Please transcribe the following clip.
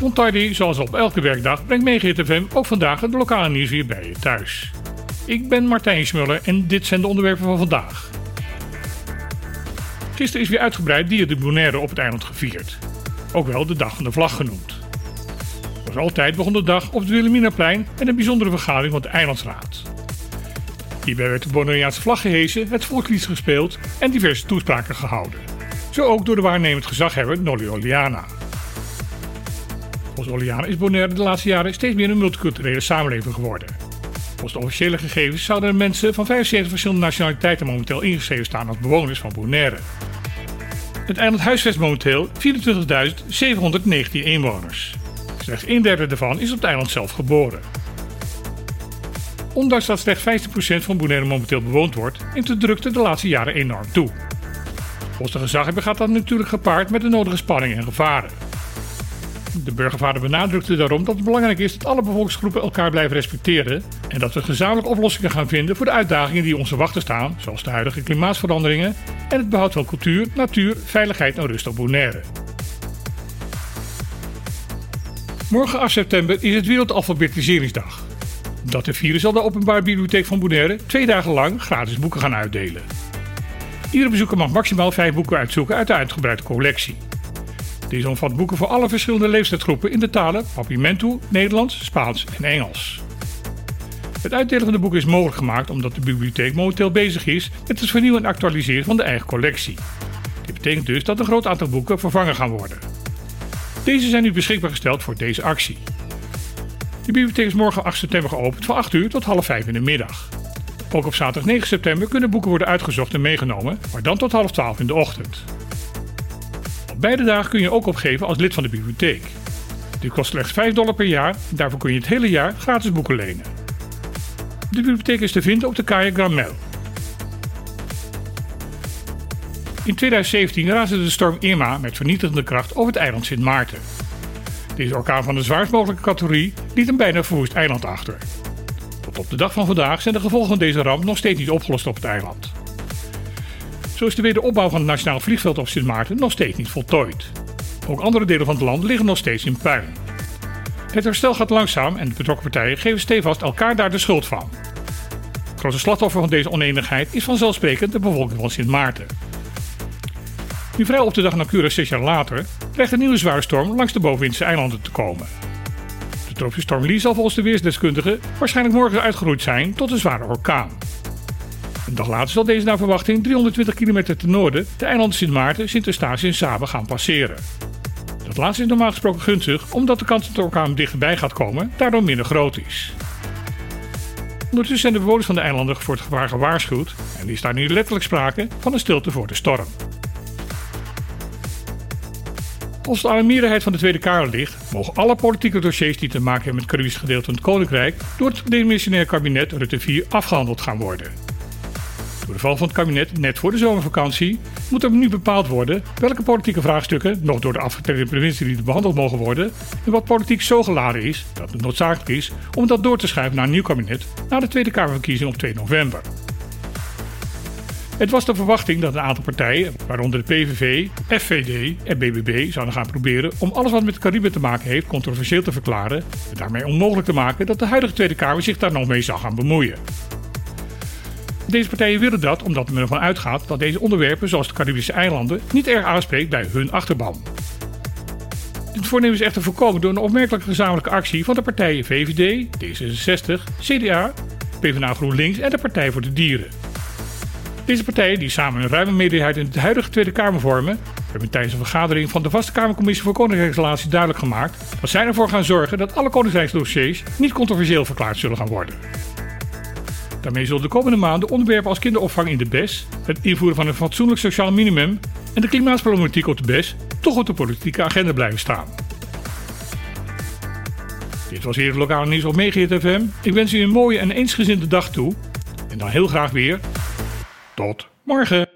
Montardi, zoals op elke werkdag, brengt Megahit FM ook vandaag het lokale nieuws weer bij je thuis. Ik ben Martijn Smuller en dit zijn de onderwerpen van vandaag. Gisteren is weer uitgebreid Dia de Bonaire op het eiland gevierd. Ook wel de Dag van de Vlag genoemd. Zoals altijd begon de dag op het Wilhelminaplein met een bijzondere vergadering van de Eilandsraad. Hierbij werd de Bonaireaanse vlag gehesen, het volkslied gespeeld en diverse toespraken gehouden. Zo ook door de waarnemend gezaghebber Nolly Oliana. Volgens Oliana is Bonaire de laatste jaren steeds meer een multiculturele samenleving geworden. Volgens de officiële gegevens zouden er mensen van 75 verschillende nationaliteiten momenteel ingeschreven staan als bewoners van Bonaire. Het eiland huisvest momenteel 24.719 inwoners. Slechts een derde daarvan is op het eiland zelf geboren. Ondanks dat slechts 15% van Bonaire momenteel bewoond wordt, neemt de drukte de laatste jaren enorm toe. Volgens de gezaghebber gaat dat natuurlijk gepaard met de nodige spanningen en gevaren. De burgervader benadrukte daarom dat het belangrijk is dat alle bevolkingsgroepen elkaar blijven respecteren en dat we gezamenlijk oplossingen gaan vinden voor de uitdagingen die ons te wachten staan, zoals de huidige klimaatsveranderingen en het behoud van cultuur, natuur, veiligheid en rust op Bonaire. Morgen 8 september is het Wereldalfabetiseringsdag. Dat te vieren zal de Openbare Bibliotheek van Bonaire twee dagen lang gratis boeken gaan uitdelen. Iedere bezoeker mag maximaal vijf boeken uitzoeken uit de uitgebreide collectie. Deze omvat boeken voor alle verschillende leeftijdsgroepen in de talen Papiamentu, Nederlands, Spaans en Engels. Het uitdelen van de boeken is mogelijk gemaakt omdat de bibliotheek momenteel bezig is met het vernieuwen en actualiseren van de eigen collectie. Dit betekent dus dat een groot aantal boeken vervangen gaan worden. Deze zijn nu beschikbaar gesteld voor deze actie. De bibliotheek is morgen 8 september geopend van 8 uur tot half 5 in de middag. Ook op zaterdag 9 september kunnen boeken worden uitgezocht en meegenomen, maar dan tot half 12 in de ochtend. Op beide dagen kun je ook opgeven als lid van de bibliotheek. Dit kost slechts 5 dollar per jaar en daarvoor kun je het hele jaar gratis boeken lenen. De bibliotheek is te vinden op de Kaya Gramel. In 2017 raasde de storm Irma met vernietigende kracht over het eiland Sint Maarten. Deze orkaan van de zwaarst mogelijke categorie liet een bijna verwoest eiland achter. Tot op de dag van vandaag zijn de gevolgen van deze ramp nog steeds niet opgelost op het eiland. Zo is de wederopbouw van het Nationaal Vliegveld op Sint Maarten nog steeds niet voltooid. Ook andere delen van het land liggen nog steeds in puin. Het herstel gaat langzaam en de betrokken partijen geven stevast elkaar daar de schuld van. Het grote slachtoffer van deze oneenigheid is vanzelfsprekend de bevolking van Sint Maarten. Nu vrij op de dag nauwkeurig zes jaar later dreigt een nieuwe zware storm langs de bovenwindse eilanden te komen. De tropische storm Lee zal volgens de weersdeskundigen waarschijnlijk morgen uitgeroeid zijn tot een zware orkaan. Een dag later zal deze naar verwachting 320 kilometer ten noorden de eilanden Sint Maarten, Sint Eustatius en Saba gaan passeren. Dat laatste is normaal gesproken gunstig omdat de kans dat de orkaan dichterbij gaat komen daardoor minder groot is. Ondertussen zijn de bewoners van de eilanden voor het gevaar gewaarschuwd en is daar nu letterlijk sprake van een stilte voor de storm. Als de alarmierheid van de Tweede Kamer ligt, mogen alle politieke dossiers die te maken hebben met het Caribisch gedeelte van het Koninkrijk door het demissionair kabinet Rutte 4 afgehandeld gaan worden. Door de val van het kabinet net voor de zomervakantie moet er nu bepaald worden welke politieke vraagstukken nog door de afgetreden provincieleden behandeld mogen worden en wat politiek zo geladen is dat het noodzakelijk is om dat door te schuiven naar een nieuw kabinet na de Tweede Kamerverkiezing op 2 november. Het was de verwachting dat een aantal partijen, waaronder de PVV, FVD en BBB, zouden gaan proberen om alles wat met de Cariben te maken heeft controversieel te verklaren en daarmee onmogelijk te maken dat de huidige Tweede Kamer zich daar nog mee zou gaan bemoeien. Deze partijen willen dat omdat men ervan uitgaat dat deze onderwerpen, zoals de Caribische eilanden, niet erg aanspreekt bij hun achterban. Dit voornemen is echter voorkomen door een opmerkelijke gezamenlijke actie van de partijen VVD, D66, CDA, PvdA GroenLinks en de Partij voor de Dieren. Deze partijen, die samen een ruime meerderheid in de huidige Tweede Kamer vormen, hebben tijdens een vergadering van de Vaste Kamercommissie voor Koninkrijksrelaties duidelijk gemaakt dat zij ervoor gaan zorgen dat alle Koninkrijksdossiers niet controversieel verklaard zullen gaan worden. Daarmee zullen de komende maanden onderwerpen als kinderopvang in de BES, het invoeren van een fatsoenlijk sociaal minimum en de klimaatproblematiek op de BES toch op de politieke agenda blijven staan. Dit was hier het lokale nieuws op Megahit FM. Ik wens u een mooie en eensgezinde dag toe. En dan heel graag weer tot morgen.